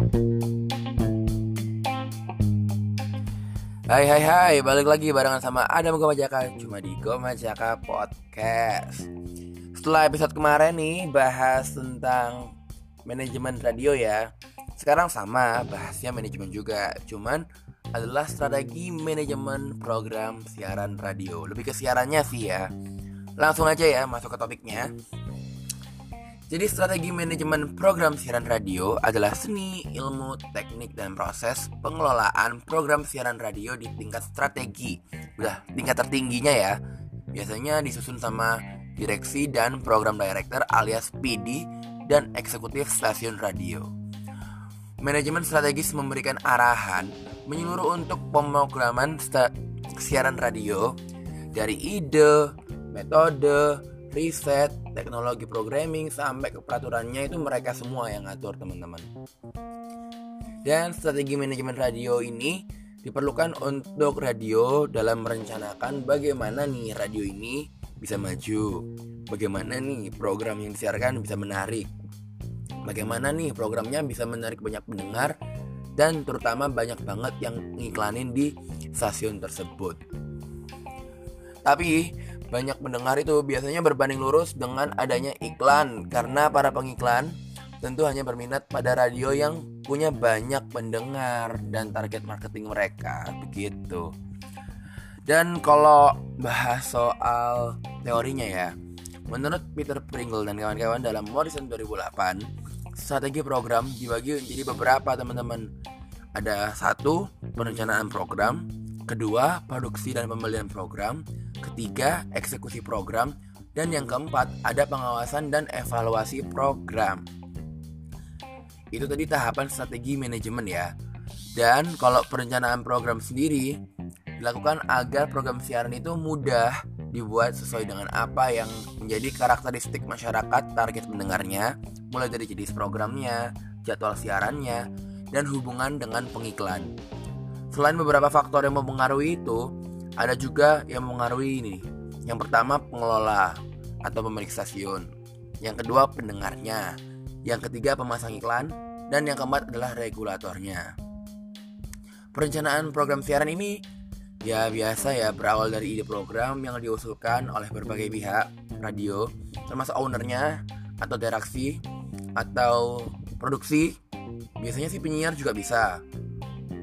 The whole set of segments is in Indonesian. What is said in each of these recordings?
Hai hai hai, balik lagi barengan sama Adam Gomajaka Cuma di Gomajaka Podcast. Setelah episode kemarin nih bahas tentang manajemen radio ya. Sekarang sama, bahasnya manajemen juga Cuman adalah strategi manajemen program siaran radio. Lebih ke siarannya sih ya. Langsung aja ya masuk ke topiknya jadi strategi manajemen program siaran radio adalah seni, ilmu, teknik, dan proses pengelolaan program siaran radio di tingkat strategi. Udah tingkat tertingginya ya. Biasanya disusun sama direksi dan program director alias PD dan eksekutif stasiun radio. Manajemen strategis memberikan arahan menyeluruh untuk pemrograman siaran radio dari ide, metode, riset, teknologi programming sampai ke peraturannya itu mereka semua yang ngatur teman-teman. Dan strategi manajemen radio ini diperlukan untuk radio dalam merencanakan bagaimana nih radio ini bisa maju, bagaimana nih program yang disiarkan bisa menarik, bagaimana nih programnya bisa menarik banyak pendengar dan terutama banyak banget yang ngiklanin di stasiun tersebut. Tapi banyak pendengar itu biasanya berbanding lurus dengan adanya iklan karena para pengiklan tentu hanya berminat pada radio yang punya banyak pendengar dan target marketing mereka begitu. Dan kalau bahas soal teorinya ya, menurut Peter Pringle dan kawan-kawan dalam Morrison 2008, strategi program dibagi menjadi beberapa teman-teman. Ada satu perencanaan program, kedua produksi dan pembelian program, ketiga eksekusi program, dan yang keempat ada pengawasan dan evaluasi program. Itu tadi tahapan strategi manajemen ya. Dan kalau perencanaan program sendiri dilakukan agar program siaran itu mudah dibuat sesuai dengan apa yang menjadi karakteristik masyarakat target mendengarnya, mulai dari jenis programnya, jadwal siarannya, dan hubungan dengan pengiklan. Selain beberapa faktor yang mempengaruhi itu, ada juga yang mengaruhi ini. Yang pertama pengelola atau pemilik stasiun. Yang kedua pendengarnya. Yang ketiga pemasang iklan dan yang keempat adalah regulatornya. Perencanaan program siaran ini ya biasa ya berawal dari ide program yang diusulkan oleh berbagai pihak radio termasuk ownernya atau direksi atau produksi biasanya sih penyiar juga bisa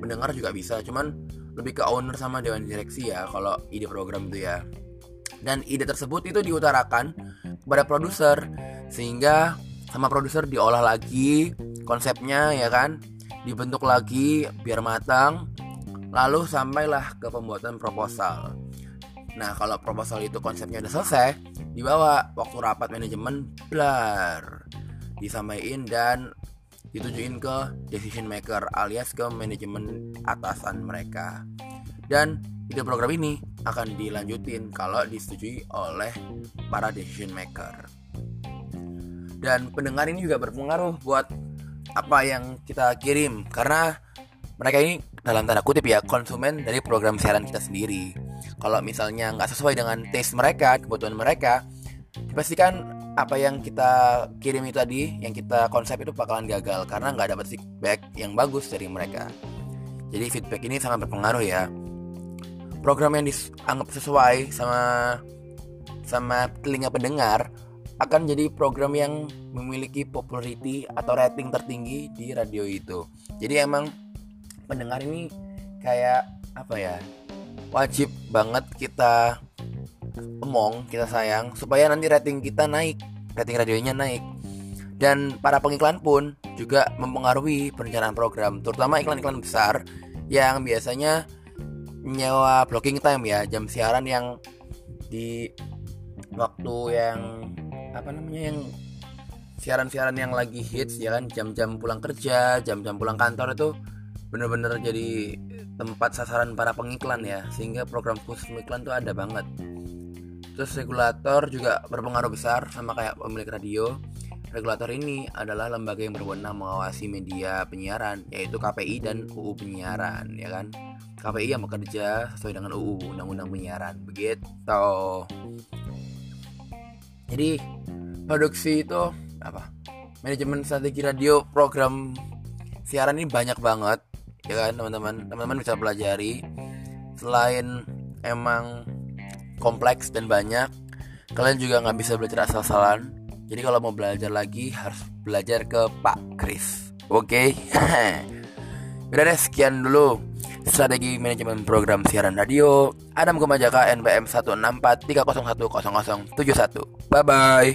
pendengar juga bisa cuman lebih ke owner sama dewan direksi ya kalau ide program itu ya. Dan ide tersebut itu diutarakan kepada produser sehingga sama produser diolah lagi konsepnya ya kan? Dibentuk lagi biar matang lalu sampailah ke pembuatan proposal. Nah kalau proposal itu konsepnya udah selesai dibawa waktu rapat manajemen blar disampaikan dan ditujuin ke decision maker alias ke manajemen atasan mereka. Dan ide program ini akan dilanjutin kalau disetujui oleh para decision maker. Dan pendengar ini juga berpengaruh buat apa yang kita kirim karena mereka ini dalam tanda kutip ya konsumen dari program siaran kita sendiri. Kalau misalnya nggak sesuai dengan taste mereka, kebutuhan mereka, dipastikan apa yang kita kirim itu tadi, yang kita konsep itu bakalan gagal karena nggak dapat feedback yang bagus dari mereka. Jadi feedback ini sangat berpengaruh ya. Program yang dianggap sesuai sama sama telinga pendengar akan jadi program yang memiliki popularity atau rating tertinggi di radio itu. Jadi emang pendengar ini kayak apa ya? Wajib banget kita omong kita sayang supaya nanti rating kita naik rating radionya naik. Dan para pengiklan pun juga mempengaruhi perencanaan program terutama iklan-iklan besar yang biasanya nyewa blocking time ya jam siaran yang di waktu yang apa namanya yang siaran-siaran yang lagi hits ya kan? Jam-jam pulang kerja jam-jam pulang kantor itu bener-bener jadi tempat sasaran para pengiklan ya sehingga program khusus pengiklan tuh ada banget Terus regulator juga berpengaruh besar sama kayak pemilik radio. Regulator ini adalah lembaga yang berwenang mengawasi media penyiaran, yaitu KPI dan UU penyiaran, ya kan? KPI yang bekerja sesuai dengan UU Undang-Undang Penyiaran, begitu. Jadi produksi itu apa? Manajemen strategi radio program siaran ini banyak banget ya kan teman-teman teman-teman bisa pelajari selain emang kompleks dan banyak kalian juga nggak bisa belajar asal-asalan. Jadi kalau mau belajar lagi harus belajar ke Pak Kris oke? Okay? udah deh sekian dulu. Strategi manajemen program siaran radio. Adam Kemajaka NPM 16430100071 bye bye